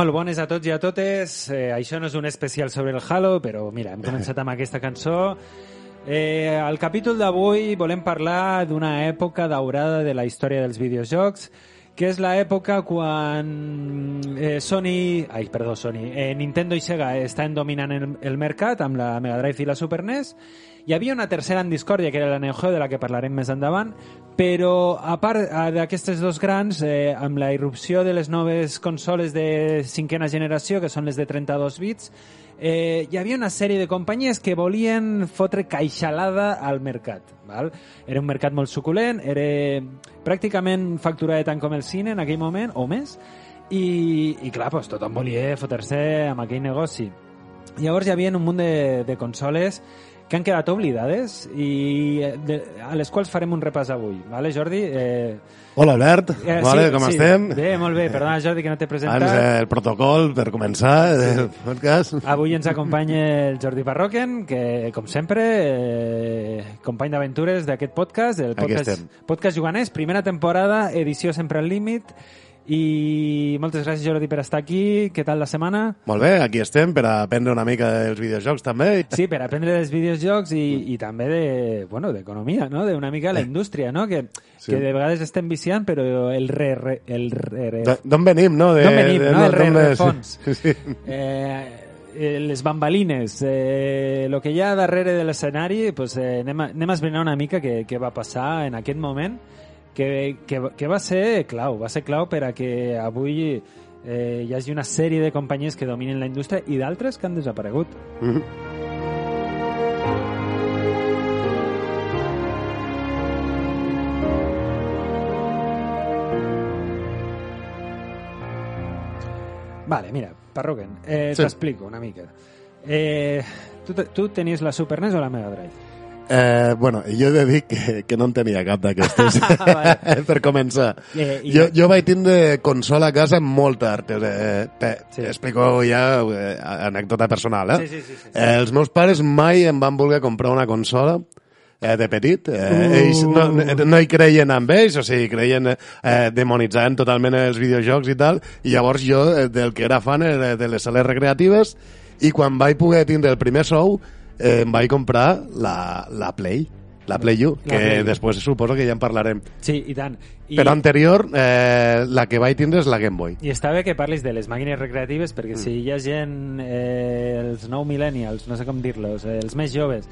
Molt bones a tots i a totes. Eh, això no és un especial sobre el Halo, però mira, hem començat amb aquesta cançó. Eh, al capítol d'avui volem parlar d'una època daurada de la història dels videojocs, que és l'època quan eh, Sony, ai, perdó, Sony, eh, Nintendo i Sega estan dominant el, el mercat amb la Mega Drive i la Super NES. Hi havia una tercera en discòrdia, que era la Neo Geo, de la que parlarem més endavant, però a part d'aquestes dos grans, eh, amb la irrupció de les noves consoles de cinquena generació, que són les de 32 bits, eh, hi havia una sèrie de companyies que volien fotre caixalada al mercat. Val? Era un mercat molt suculent, era pràcticament facturada tant com el cine en aquell moment, o més, i, i clar, doncs, tothom volia fotre-se amb aquell negoci. Llavors hi havia un munt de, de consoles que han quedat oblidades i de, a les quals farem un repàs avui. Vale, Jordi? Eh, Hola, Albert. eh, vale, sí, com sí. estem? Bé, molt bé. Perdona, Jordi, que no t'he presentat. Abans, eh, el protocol per començar el podcast. Avui ens acompanya el Jordi Parroquen, que, com sempre, eh, company d'aventures d'aquest podcast, el podcast, podcast Juganers, primera temporada, edició sempre al límit, i moltes gràcies, Jordi, per estar aquí. Què tal la setmana? Molt bé, aquí estem per aprendre una mica dels videojocs també. Sí, per aprendre dels videojocs i, i també de, bueno, d'economia, no? D'una mica la indústria, no? Que, Sí. que de vegades estem viciant, però el re... re el re, re D'on venim, no? De, D'on venim, de- no? El d'on- rerefons. Sí, sí. eh, eh, les bambalines, eh, el que hi ha darrere de l'escenari, pues, eh, anem, a, anem a esbrinar una mica què, què va passar en aquest moment, que, que, que va ser clau, va ser clau per a que avui eh, hi hagi una sèrie de companyies que dominen la indústria i d'altres que han desaparegut. Mhm. Vale, mira, Parroquen, eh, Sí. t'explico una mica. Eh, tu, tu tenies la Super NES o la Mega Drive? Eh, bueno, jo he de dir que, que no en tenia cap d'aquestes, per començar. Eh, i- jo, jo vaig tindre consola a casa molt tard. Eh, te, Sí. Explico ja eh, anècdota personal. Eh? Sí, sí, sí, sí, sí. Eh, els meus pares mai em van voler comprar una consola eh, de petit. Eh, Uh. Ells no, no- hi creien amb ells, o sigui, creien, eh, demonitzant totalment els videojocs i tal, i llavors jo, eh, del que era fan, era de les sales recreatives, i quan vaig poder tindre el primer sou, eh, em vaig comprar la, la Play, la Play U, que Play després suposo que ja en parlarem. Sí, i tant. I, Però anterior, eh, la que vaig tindre és la Game Boy. I està bé que parlis de les màquines recreatives perquè si hi ha gent, eh, els nou millennials, no sé com dir-los, eh, els més joves,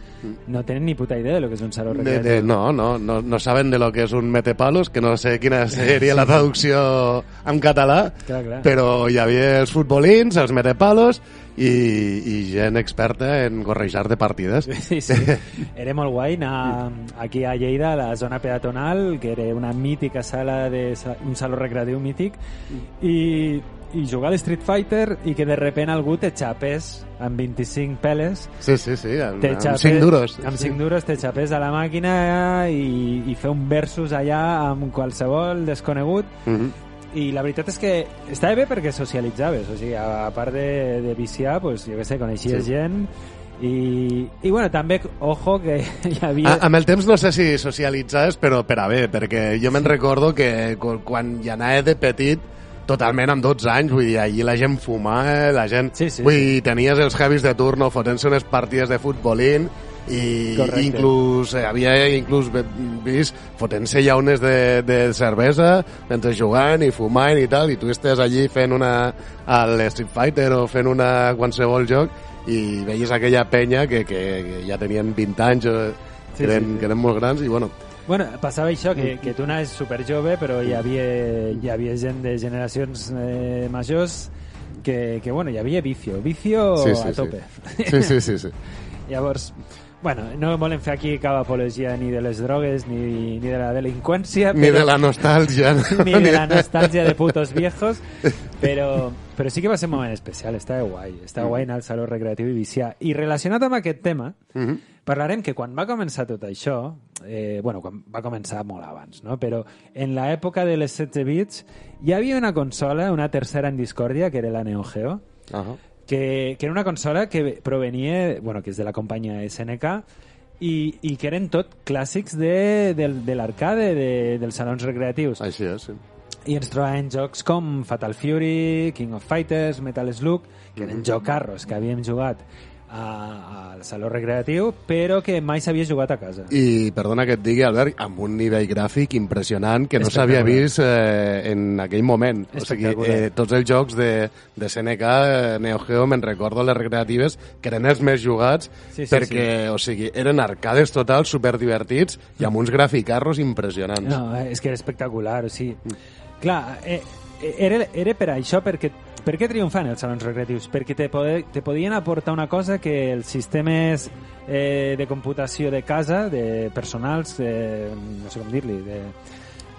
no tenen ni puta idea de lo que és un saló De, recreatiu. de, no, no, no, no saben de lo que és un metepalos, que no sé quina seria la traducció en català, Clar, clar. però hi havia els futbolins, els metepalos i, i gent experta en correjar de partides. Sí, sí. Era molt guai anar aquí a Lleida, a la zona peatonal, que era una mítica sala de un saló recreatiu mític, i, i jugar a l'Street Fighter i que de repent algú te xapés amb 25 peles Sí, sí, sí, amb, te amb xapés, 5 duros. amb Sí. 5 duros te xapés a la màquina i, i fer un versus allà amb qualsevol desconegut Mhm. I la veritat és que estava bé perquè socialitzaves, o sigui, a, part de, de viciar, pues, jo què sé, coneixies Sí. gent i, i bueno, també, ojo, que hi havia... A, amb el temps no sé si socialitzaves, però per a bé, perquè jo me'n recordo que quan hi anava de petit, totalment amb 12 anys, vull dir, allí la gent fumava, la gent... Sí, sí, vull dir, tenies els heavies de turno fotent-se unes partides de futbolín i Correcte. inclús eh, havia inclús vist fotent-se llaunes de, de cervesa mentre jugant i fumant i tal i tu estàs allí fent una a l'Street Fighter o fent una qualsevol joc i veies aquella penya que, que, que ja tenien 20 anys o, Sí, que, eren, sí, sí. que eren molt grans i bueno, Bueno, passava això, que, que tu anaves super jove, però hi havia, hi havia gent de generacions eh, majors que, que, bueno, hi havia vicio, vicio Sí, sí, a sí. tope. sí, sí, sí, sí. Llavors, bueno, no volem fer aquí cap apologia ni de les drogues ni, ni de la delinqüència, ni però, de la nostàlgia ni de la nostàlgia de putos viejos, però, però sí que va ser un moment especial, estava guai, estava guai anar al saló recreatiu i viciar. I relacionat amb aquest tema, Mhm. parlarem que quan va començar tot això, eh, bueno, quan va començar molt abans, no? però en l'època de les 16 bits hi havia una consola, una tercera en discòrdia, que era la Neo Geo, Ahà. Que, que era una consola que provenia, bueno, que és de la companyia SNK, i, i que eren tot clàssics de, de, de l'arcade, de, dels salons recreatius. Així és, sí. i ens trobàvem jocs com Fatal Fury, King of Fighters, Metal Slug, que eren jocarros que havíem jugat al saló recreatiu, però que mai s'havia jugat a casa. I perdona que et digui, Albert, amb un nivell gràfic impressionant que no s'havia vist eh, en aquell moment. O sigui, eh, tots els jocs de, de SNK, eh, Neo Geo, me'n recordo les recreatives, que eren els més jugats, Sí, sí, perquè, o sigui, eren arcades totals, superdivertits, i amb uns graficarros impressionants. No, és que era espectacular, o sigui... Clar, eh, eh, era, era per això, perquè per què triomfan els salons recreatius? Perquè te, pode, te podien aportar una cosa que els sistemes eh, de computació de casa, de personals, eh, no sé com dir-li, de,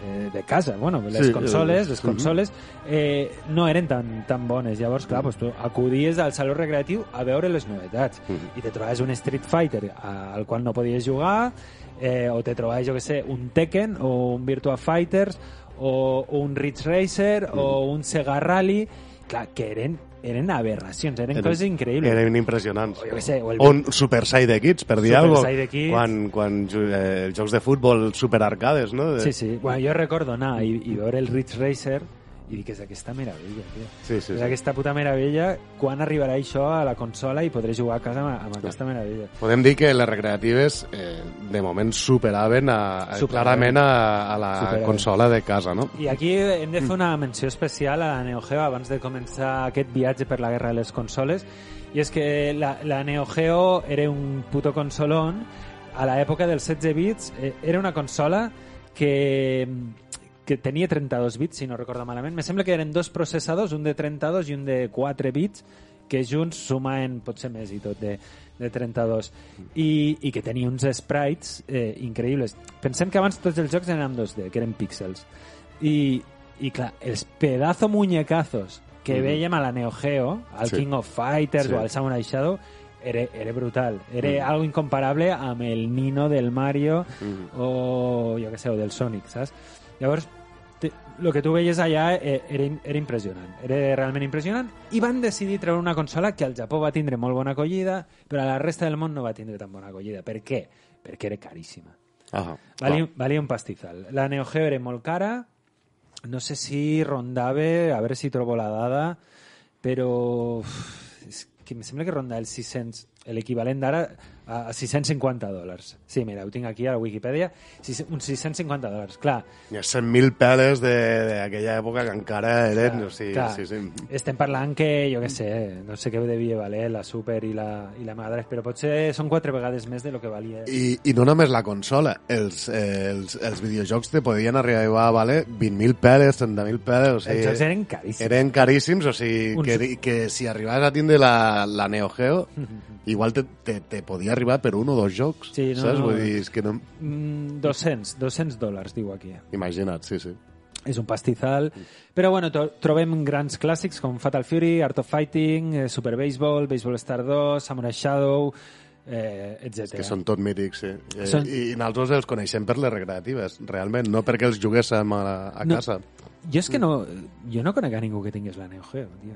eh, de casa, bueno, les Sí, consoles, eh, les consoles eh, no eren tan, tan bones. Llavors, clar, pues, tu acudies al saló recreatiu a veure les novetats. I te trobaves un Street Fighter al qual no podies jugar eh, o te trobaves, jo que sé, un Tekken o un Virtua Fighters o, o un Ridge Racer o un Sega Rally clar, que eren, eren aberracions, eren, coses increïbles. Eren impressionants. O jo sé, o el- o un Super Side Kids, per dir Super alguna Side Kids. Quan, quan eh, jocs de futbol super arcades, no? De... Sí, sí. Bueno, jo recordo anar i, i veure el Ridge Racer i dic, és aquesta meravella, tio. Sí, sí, és sí. aquesta puta meravella. Quan arribarà això a la consola i podré jugar a casa amb, amb aquesta meravella? Podem dir que les recreatives eh, de moment superaven a, a, Superaven. clarament a, a la Superaven. consola de casa, no? I aquí hem de fer una menció especial a la Neo Geo abans de començar aquest viatge per la guerra de les consoles. I és que la, la Neo Geo era un puto consolón. A l'època dels 16 bits eh, era una consola que, que tenia 32 bits, si no recordo malament. Me sembla que eren dos processadors, un de 32 i un de 4 bits, que junts sumaven potser més i tot de, de 32 i, i que tenia uns sprites eh, increïbles. Pensem que abans tots els jocs eren en 2D, que eren píxels i, i clar, els pedazo muñecazos que Mhm. veiem a la Neo Geo, al Sí. King of Fighters Sí. o al Samurai Shadow era, era brutal, era Mhm. algo incomparable amb el Nino del Mario Mhm. o jo que sé, o del Sonic, saps? Llavors, te, lo que tu veies allà eh, era, era impressionant, era realment impressionant i van decidir treure una consola que al Japó va tindre molt bona acollida, però a la resta del món no va tindre tan bona acollida. Per què? Perquè era caríssima. Ah, Valia, valia un pastizal. La Neo Geo era molt cara, no sé si rondava, a veure si trobo la dada, però uf, és que em sembla que ronda els 600, l'equivalent d'ara a 650 dòlars. Sí, mira, ho tinc aquí a la Wikipedia, uns 650 dòlars. Clar, Hi ha 100.000 peles de- d'aquella època que encara eren... Clar, o sigui, clar. sí, sí. estem parlant que, jo què sé, no sé què devia valer la Super i la, i la Mega però potser són quatre vegades més de lo que valia. I, I no només la consola, els, eh, els, els videojocs te podien arribar a valer 20.000 peles, 30.000 peles, o sigui... Els jocs eren caríssims. Eren caríssims, o sigui, Uns- que, que si arribaves a tindre la, la Neo Geo, igual te, te, te podia arribar per un o dos jocs, Sí, no, saps? no. Vull dir, és que no... Mm, 200, 200 dòlars, diu aquí. Imagina't, sí, sí. és un pastizal. Però bueno, trobem grans clàssics com Fatal Fury, Art of Fighting, eh, Super Baseball, Baseball Star 2, Samurai Shadow, eh, etc. Que són tot mítics, sí. Eh, Són- I nosaltres els coneixem per les recreatives, realment, no perquè els juguéssim a, a No. casa. Jo és que no... Jo no conec a ningú que tingués la Neo Geo, tio.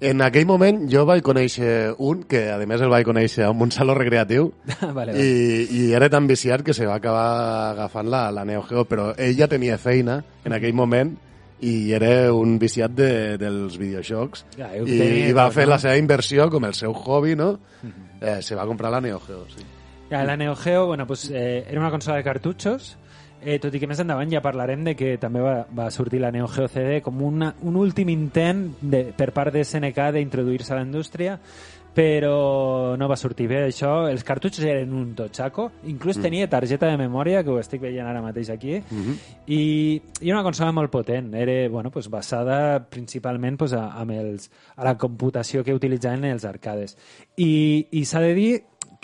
En aquell moment jo vaig conèixer un, que a més el vaig conèixer en un saló recreatiu, vale, vale. i, i era tan viciat que se va acabar agafant la, la Neo Geo, però ell ja tenia feina en aquell moment i era un viciat de, dels videojocs Ja, i, tenia i va fer no? la seva inversió com el seu hobby, no? eh, se va comprar la Neo Geo, sí. Ja, la Neo Geo, bueno, pues, eh, era una consola de cartutxos, eh, tot i que més endavant ja parlarem de que també va, va sortir la Neo Geo CD com una, un últim intent de, per part de SNK d'introduir-se a la indústria, però no va sortir bé això. Els cartutxos eren un totxaco, inclús tenia targeta de memòria, que ho estic veient ara mateix aquí, i, i una consola molt potent. Era bueno, pues, basada principalment pues, a, amb els, a la computació que utilitzaven els arcades. I, i s'ha de dir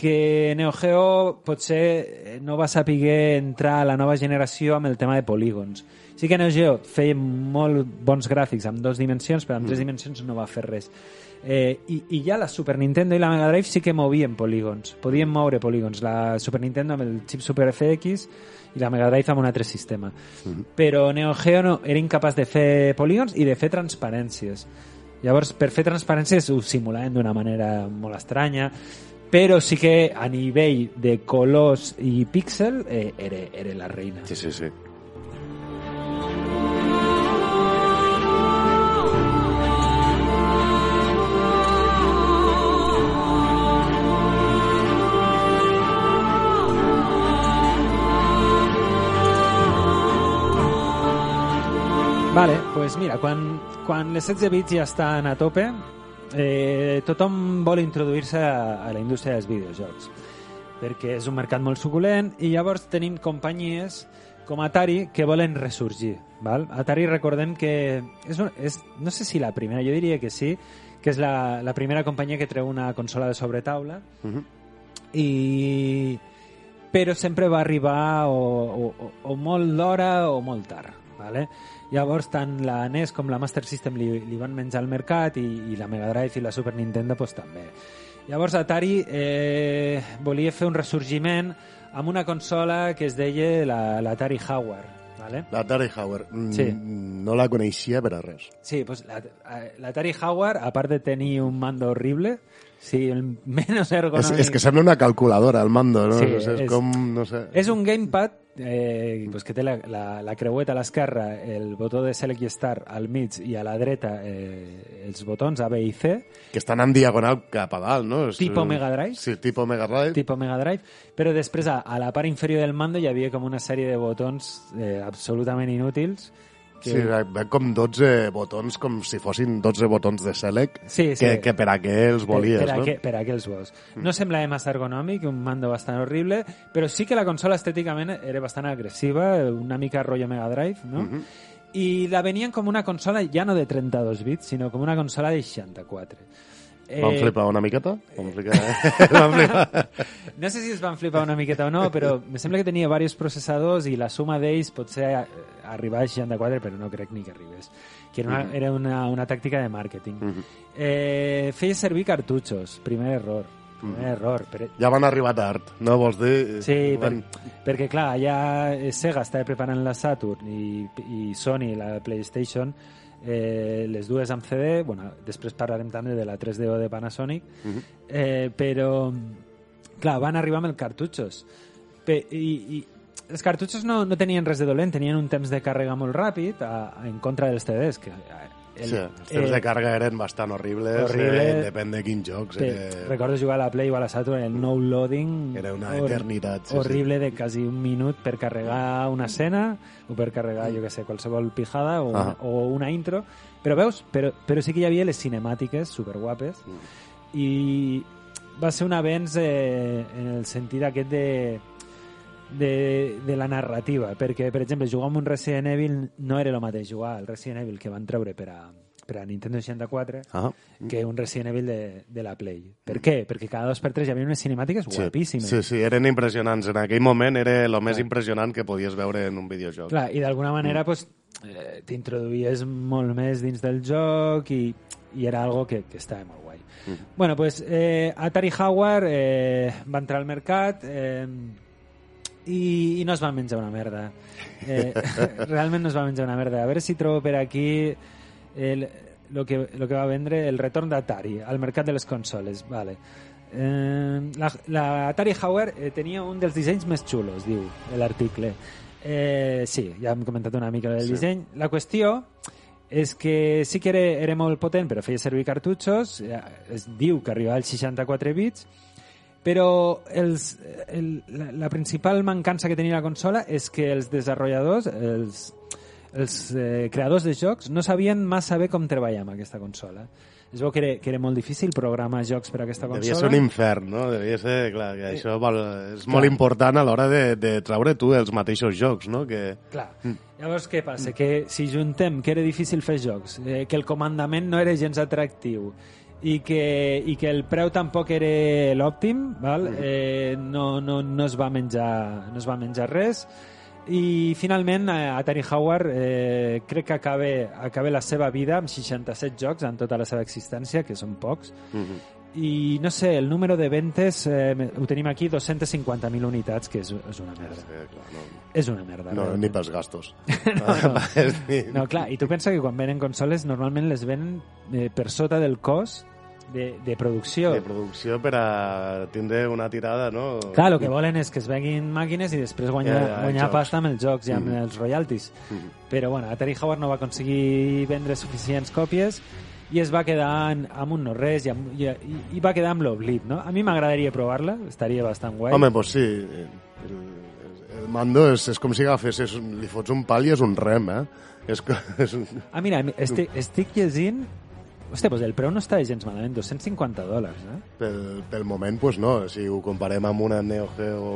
que Neo Geo potser no va saber entrar a la nova generació amb el tema de polígons. Sí que Neo Geo feia molt bons gràfics amb dues dimensions, però amb tres dimensions no va fer res. Eh, i, I ja la Super Nintendo i la Mega Drive sí que movien polígons, podien moure polígons. La Super Nintendo amb el chip Super FX i la Mega Drive amb un altre sistema. Però Neo Geo no, era incapaç de fer polígons i de fer transparències. Llavors, per fer transparències ho simulaven d'una manera molt estranya, Pero sí que a nivel de colos y pixel, eh, eres, la reina. Sí, sí, sí. Vale, pues mira, quan, quan les 16 bits ja estan a tope, eh, tothom vol introduir-se a, a la indústria dels videojocs perquè és un mercat molt suculent i llavors tenim companyies com Atari que volen ressorgir. Val? Atari recordem que és, un, és, no sé si la primera, jo diria que sí, que és la, la primera companyia que treu una consola de sobretaula Uh -huh. i però sempre va arribar o, o, o- o molt d'hora o molt tard. Vale? Llavors, tant la NES com la Master System li, li van menjar al mercat i, i la Mega Drive i la Super Nintendo pues, també. Llavors, Atari eh, volia fer un ressorgiment amb una consola que es deia la- l'Atari la, Jaguar. Vale? L'Atari Hauer. Mm, Sí. No la coneixia per a res. Sí, pues la- eh, l'Atari Jaguar, a part de tenir un mando horrible, sí, el menos És, ergonòmic... és que sembla una calculadora, el mando, no? Sí, no sé, és, és- com... No sé. És un gamepad eh, pues que té la, la, la creueta a l'esquerra, el botó de Select i Start al mig i a la dreta eh, els botons A, B i C, Que estan en diagonal cap a dalt, no? És, Tipo Mega Drive. Sí, tipo Mega Drive. tipus Mega Drive, però després a, a la part inferior del mando hi havia com una sèrie de botons eh, absolutament inútils que... Sí, ve com 12 botons, com si fossin 12 botons de select, Sí, sí. que, que per a què els volies, per, per, no? a què, per a què els vols. No semblava massa ergonòmic, un mando bastant horrible, però sí que la consola estèticament era bastant agressiva, una mica rotllo Mega Drive, no? Mhm. I la venien com una consola ja no de 32 bits, sinó com una consola de 64. Van flipar una miqueta? Van flipar... Van flipar. No sé si es van flipar una miqueta o no, però me sembla que tenia diversos processadors i la suma d'ells potser eh, arribar a 64, però no crec ni que arribés. Que era una, Mhm. era una, una tàctica de màrqueting. eh, feia servir cartutxos, primer error. Primer error. Però, Ja van arribar tard, no vols dir? Sí, per, van... perquè clar, ja Sega estava preparant la Saturn i, i Sony la PlayStation eh, les dues amb CD, bueno, després parlarem també de la 3DO de Panasonic, Mhm. eh, però clar, van arribar amb els cartutxos Pe i, i els cartutxos no, no tenien res de dolent, tenien un temps de càrrega molt ràpid a, a, en contra dels CDs que eh, el, sí, els temps de càrrega eren bastant horribles, horrible. eh, depèn de quins jocs. Te, Eh, recordo jugar a la Play o a la Saturn, el no loading Era una hor- eternitat, sí, horrible de quasi un minut per carregar una escena o per carregar, jo que sé, qualsevol pijada o, Ah. o una intro però veus, però, però sí que hi havia les cinemàtiques superguapes Mm. i va ser un avenç eh, en el sentit aquest de de, de la narrativa, perquè, per exemple, jugar amb un Resident Evil no era el mateix jugar al Resident Evil que van treure per a, per a Nintendo 64 Ah, que un Resident Evil de, de la Play. Per què? Perquè cada dos per tres hi havia unes cinemàtiques sí, guapíssimes. sí, sí, eren impressionants. En aquell moment era el més impressionant que podies veure en un videojoc. Clar, i d'alguna manera pues, eh, t'introduïes molt més dins del joc i, i era algo que, que estava molt guai. Bueno, pues eh, Atari Jaguar eh, va entrar al mercat eh, i, i no es va menjar una merda. Eh, realment no es va menjar una merda. A veure si trobo per aquí el, lo, que, lo que va vendre el retorn d'Atari al mercat de les consoles. Vale. Eh, la, la Atari Jaguar eh, tenia un dels dissenys més xulos, diu l'article. Eh, sí, ja hem comentat una mica del Sí. disseny. La qüestió és que sí que era, era molt potent, però feia servir cartutxos, es diu que arribava als 64 bits, però els, el, la, la principal mancança que tenia la consola és que els desenvolupadors, els, els eh, creadors de jocs, no sabien massa bé com treballar amb aquesta consola. Es veu que era, que era molt difícil programar jocs per a aquesta Devia consola. ser un infern, no? Devia ser, clar, que això val, és molt important a l'hora de, de treure tu els mateixos jocs, no? Que... Clar. Llavors, què passa? Que si juntem que era difícil fer jocs, eh, que el comandament no era gens atractiu i que, i que el preu tampoc era l'òptim, val? Eh, no, no, no, es va menjar, no es va menjar res i finalment eh, Atari Jaguar eh, crec que acaba, acaba la seva vida amb 67 jocs en tota la seva existència, que són pocs Mhm. i no sé, el número de ventes eh, ho tenim aquí, 250.000 unitats que és, és una merda Sí, clar, no, és una merda no, realment. ni pels gastos. no, no. No, clar, i tu pensa que quan venen consoles normalment les venen eh, per sota del cost de, de producció. de producció per a tindre una tirada, no? Clar, el que volen és que es venguin màquines i després guanyar, Ja, ja, guanyar jocs. pasta amb els jocs i amb Mhm. els royalties. Mhm. Però, bueno, Atari Jaguar no va aconseguir vendre suficients còpies i es va quedar en, amb un no res i, amb, i, i, i va quedar amb l'oblit, no? A mi m'agradaria provar-la, estaria bastant guai. Home, doncs sí. El, el, mando és, és com si agafessis, li fots un pal i és un rem, eh? És, és un... Ah, mira, estic, estic llegint... Hòstia, doncs el preu no està gens malament, 250 dòlars, eh? Pel, pel moment, pues no. Si ho comparem amb una Neo Geo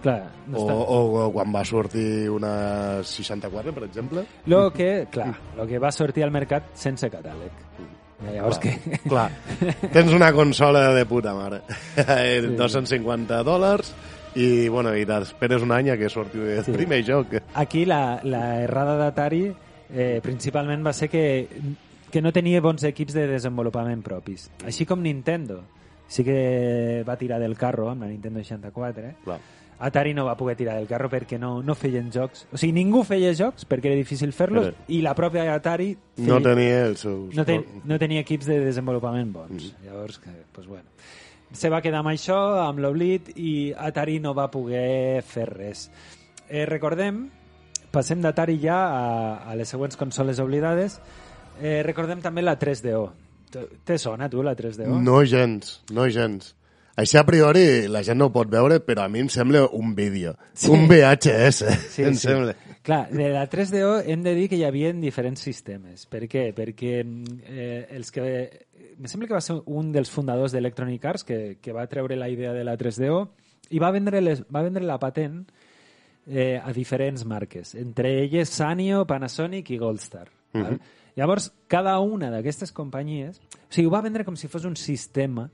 Clar, no o, està... o, o quan va sortir una 64, per exemple. Lo que, clar, lo que va sortir al mercat sense catàleg. Ja, llavors que... Clar, tens una consola de puta mare. Sí. 250 dòlars i, bueno, i t'esperes un any a que surti el sí. primer joc. Aquí la, la errada d'Atari eh, principalment va ser que, que no tenia bons equips de desenvolupament propis. Així com Nintendo sí que va tirar del carro amb la Nintendo 64, eh? Clar. Atari no va poder tirar del carro perquè no, no feien jocs. O sigui, ningú feia jocs perquè era difícil fer-los Però- i la pròpia Atari feia, No tenia els seus... no, ten, no tenia equips de desenvolupament bons. Mm. Llavors, que, pues bueno, se va quedar amb això, amb l'oblit, i Atari no va poder fer res. Eh, recordem, passem d'Atari ja a, a les següents consoles oblidades, eh, recordem també la 3DO. Te- sona, tu, la 3DO? No gens, no gens. Això a priori la gent no ho pot veure, però a mi em sembla un vídeo. Sí. Un VHS, Sí, em sí. sembla. Clar, de la 3DO hem de dir que hi havia diferents sistemes. Per què? Perquè eh, els que... Me sembla que va ser un dels fundadors d'Electronic Arts que, que va treure la idea de la 3DO i va vendre, les, va vendre la patent eh, a diferents marques, entre elles Sanyo, Panasonic i Goldstar. val? Llavors, cada una d'aquestes companyies... O sigui, ho va vendre com si fos un sistema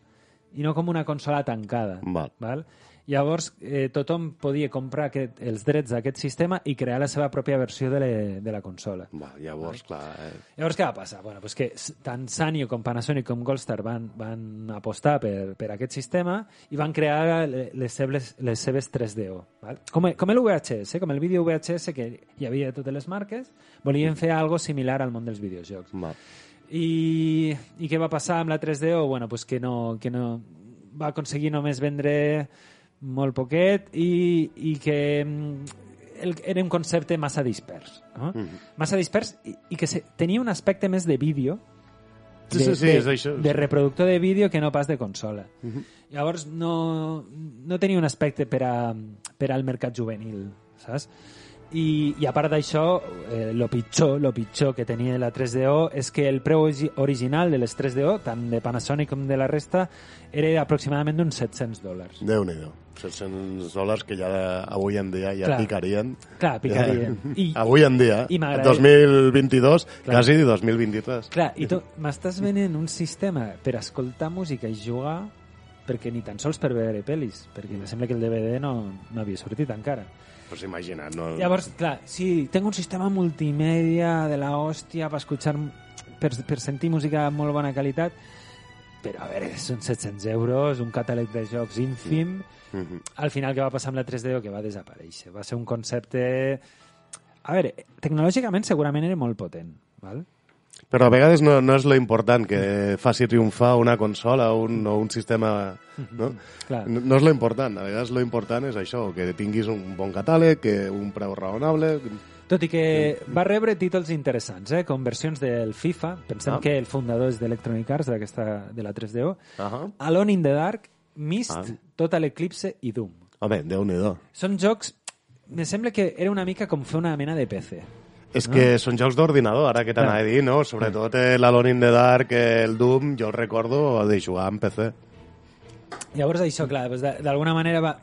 i no com una consola tancada. Val. Val? Llavors, eh, tothom podia comprar aquest, els drets d'aquest sistema i crear la seva pròpia versió de, le, de la consola. Va, llavors, clar... Eh? Llavors, què va passar? Bueno, pues que tant Sanyo com Panasonic com Goldstar van, van apostar per, per aquest sistema i van crear le- les seves, les seves 3DO. Val? Com, com el VHS, com el vídeo VHS que hi havia a totes les marques, volien fer algo similar al món dels videojocs. Va. I, I què va passar amb la 3DO? Bueno, pues que no, que no va aconseguir només vendre molt poquet i, i que mm, el, era un concepte massa dispers. No? Massa dispers i, i que se, tenia un aspecte més de vídeo Sí, de, sí, sí, de, és això. de reproductor de vídeo que no pas de consola. Llavors no, no tenia un aspecte per, a, per al mercat juvenil, saps? I, i a part d'això, eh, lo pitjor, lo pitjor que tenia la 3DO és que el preu origi- original de les 3DO, tant de Panasonic com de la resta, era aproximadament d'uns 700 dòlars. Déu-n'hi-do. 700 dòlars que ja avui en dia ja Clar. picarien. Clar, picarien. I, Avui en dia, I m'agrada- 2022, Clar. quasi 2023. Clar, i tu m'estàs venent un sistema per escoltar música i jugar perquè ni tan sols per veure pel·lis, perquè em sembla que el DVD no, no havia sortit encara. Pues imagina't, no? Llavors, clar, sí, tengo un sistema multimedia de la hòstia per escuchar, per, per sentir música de molt bona qualitat, però a veure, són 700 euros, un catàleg de jocs ínfim, Mhm. al final què va passar amb la 3DO? Que va desaparèixer. Va ser un concepte... A veure, tecnològicament segurament era molt potent, val? Però a vegades no, no és lo important que faci triomfar una consola o un, o un sistema... No? Clar. No, no és lo important. A vegades lo important és això, que tinguis un bon catàleg, que un preu raonable... Tot i que va rebre títols interessants, eh? com versions del FIFA, pensem Ah. que el fundador és d'Electronic Arts, d'aquesta de la 3DO, Uh -huh. Alone in the Dark, Myst, Ah. Total Eclipse i Doom. Home, déu-n'hi-do. Són jocs... Me sembla que era una mica com fer una mena de PC. És que són jocs d'ordinador, ara que t'anava a dir, no? Sobretot eh, l'Alone in the Dark, eh, el Doom, jo el recordo de jugar en PC. Llavors això, clar, doncs d'alguna manera va...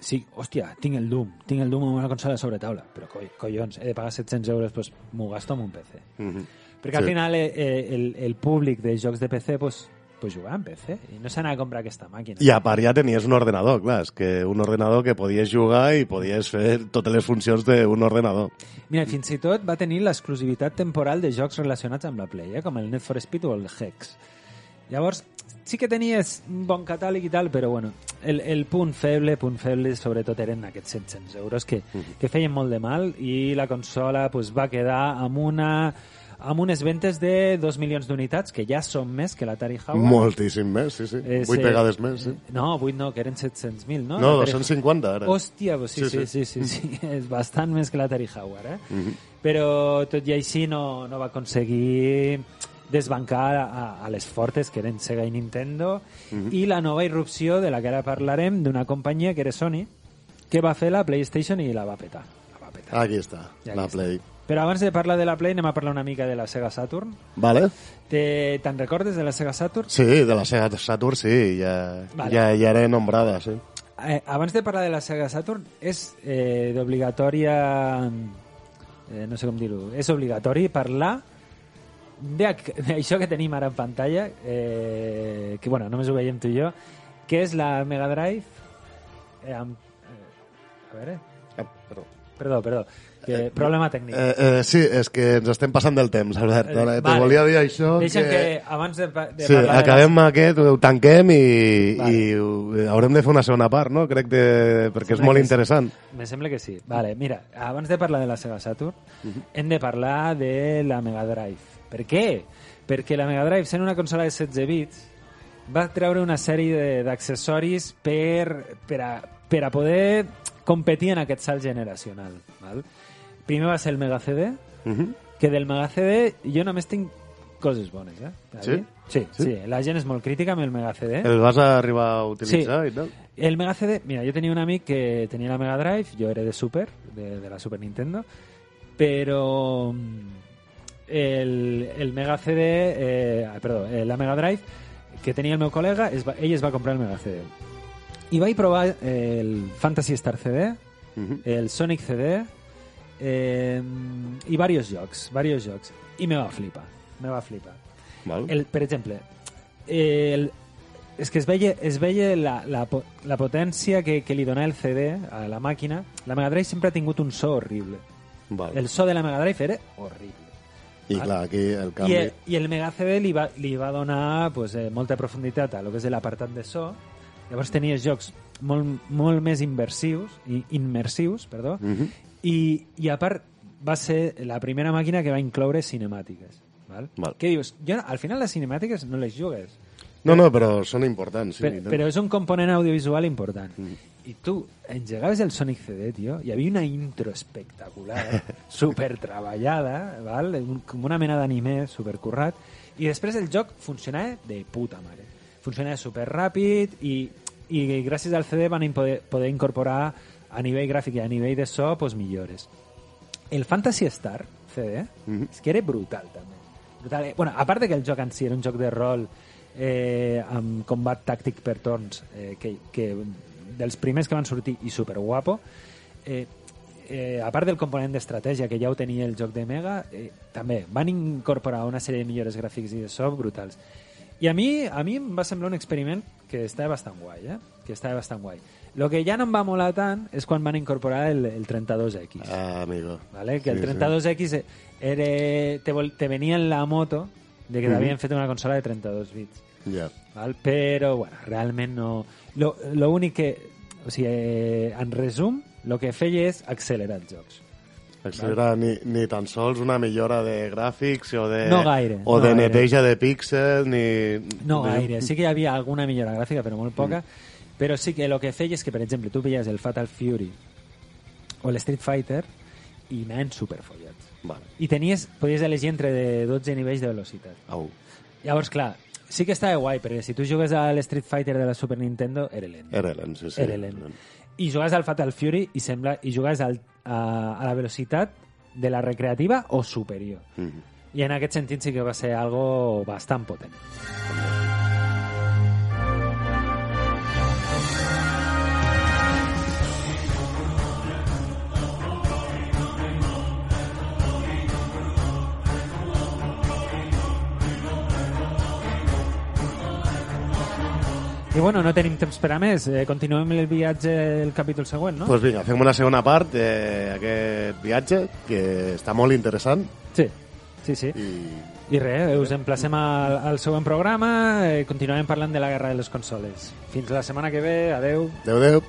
Sí, hòstia, tinc el Doom, tinc el Doom en una consola sobre taula, però coi, collons, he de pagar 700 euros, doncs m'ho gasto en un PC. Mhm. Perquè al Sí. final eh, eh, el, el públic de jocs de PC pues, pues jugava en PC i no s'anava a comprar aquesta màquina. I a part ja tenies un ordenador, clar, és que un ordenador que podies jugar i podies fer totes les funcions d'un ordenador. Mira, fins i tot va tenir l'exclusivitat temporal de jocs relacionats amb la Play, eh? com el Need for Speed o el Hex. Llavors, sí que tenies un bon catàleg i tal, però bueno, el, el punt feble, punt feble sobretot eren aquests 700 euros que, que feien molt de mal i la consola pues, va quedar amb una amb unes ventes de 2 milions d'unitats, que ja són més que l'Atari Jaguar. Moltíssim més, sí, sí. Eh, Vuit sí. vegades més, sí. No, 8 no, que eren 700.000, no? No, L'Atari- 250 ara. Hòstia, pues sí, sí, sí, sí, sí, sí, és bastant més que l'Atari Jaguar, eh? Però tot i així no, no va aconseguir desbancar a, a les fortes que eren Sega i Nintendo i la nova irrupció de la que ara parlarem d'una companyia que era Sony què va fer la PlayStation i la va petar. La va petar. Aquí està, Ja la aquí està. Però abans de parlar de la Play anem a parlar una mica de la Sega Saturn. Vale? Te- Te'n recordes de la Sega Saturn? Sí, de la Sega Saturn sí, ja, Vale. ja, ja era nombrada, sí. Eh, abans de parlar de la Sega Saturn, és eh, d'obligatòria... Eh, no sé com dir-ho. És obligatori parlar d'això que tenim ara en pantalla, eh, que bueno, només ho veiem tu i jo, que és la Mega Drive eh, amb... Eh, a veure... Ah, perdó. Perdó, perdó. Que, problema tècnic. Eh, eh, sí, és que ens estem passant del temps, Albert. Eh, Ara, te vale. volia dir això Deixa'm que, que... abans de, de Sí, parlar de acabem aquest, ho tanquem i, Vale. i ho- haurem de fer una segona part, no? Crec que... perquè és molt sí. interessant. La... Me sembla que sí. Vale, mira, abans de parlar de la Sega Saturn, hem de parlar de la Mega Drive. Per què? Perquè la Mega Drive, sent una consola de 16 bits, va treure una sèrie de- d'accessoris per, per, a, per a poder competir en aquest salt generacional. Val? Primer va ser el Mega CD, Uh -huh. que del Mega CD jo només tinc coses bones, eh? A Sí? Sí, Sí? sí, La gent és molt crítica amb el Mega CD. El vas arribar a utilitzar Sí. i tal? El Mega CD, mira, jo tenia un amic que tenia la Mega Drive, jo era de Super, de, de la Super Nintendo, però mm, el, el Mega CD, eh, ah, perdó, eh, la Mega Drive que tenia el meu col·lega, es va, ell es va comprar el Mega CD. I vaig provar el Fantasy Star CD, Uh -huh. el Sonic CD eh, i varios jocs, varios jocs. I me va flipar, me va flipar. Val. El, per exemple, el, és que es veia, es veia la, la, la potència que, que li donava el CD a la màquina. La Mega Drive sempre ha tingut un so horrible. Val. El so de la Mega Drive era horrible. I clar, aquí el I canvi... el, I el Mega CD li va, li va donar pues, eh, molta profunditat a lo que és l'apartat de so. Llavors tenies jocs molt, molt més inversius, i immersius, perdó, Uh -huh. I, i a part va ser la primera màquina que va incloure cinemàtiques. Val? Val. Què dius? Jo, al final les cinemàtiques no les jugues, No, no, però són importants. Sí, per, però és un component audiovisual important. Mm. I tu engegaves el Sonic CD, tio, hi havia una intro espectacular, super treballada, val? Com una mena d'anime supercurrat, i després el joc funcionava de puta mare. Funcionava super ràpid i, i gràcies al CD van poder, poder incorporar a nivell gràfic i a nivell de so pues, millores. El Fantasy Star CD Mhm. és que era brutal també. Brutal. Eh, Bueno, a part de que el joc en si era un joc de rol eh, amb combat tàctic per torns eh, que, que dels primers que van sortir i super guapo eh, eh, a part del component d'estratègia que ja ho tenia el joc de Mega eh, també van incorporar una sèrie de millores gràfics i de so brutals i a mi, a mi em va semblar un experiment que estava bastant guai, eh? Que estava bastant guai. Lo que ja no em va molar tant és quan van incorporar el, el 32X. Ah, amigo. ¿vale? Que el Sí, sí. 32X era, te, vol- te venía en la moto de que Mhm. t'havien fet una consola de 32 bits. Ja. Val? Però, bueno, realment no... Lo, lo únic que... O sigui, eh, en resum, el que feia és accelerar els jocs. Accelerar ni, ni tan sols una millora de gràfics o de, No gaire, o no de gaire. neteja de píxels ni... No gaire. Sí que hi havia alguna millora gràfica, però molt poca. Mm. Però sí que el que feia és que, per exemple, tu veies el Fatal Fury o l'Street Fighter i anaven superfollats. Vale. I tenies, podies elegir entre de 12 nivells de velocitat. Au. Llavors, clar, sí que estava guai, perquè si tu jugues a l'Street Fighter de la Super Nintendo, era lent. Era lent, sí, sí. Era lent. I jugues al Fatal Fury i sembla i jugues al, a, a la velocitat de la recreativa o superior. Mhm. I en aquest sentit sí que va ser algo bastant potent. I bueno, no tenim temps per a més. Eh, continuem el viatge el capítol següent, no? Doncs pues vinga, fem una segona part d'aquest viatge que està molt interessant Sí, sí, sí. i I res, us emplacem al, al següent programa, eh, continuarem parlant de la guerra de les consoles. Fins la setmana que ve, adeu. adeu, adeu.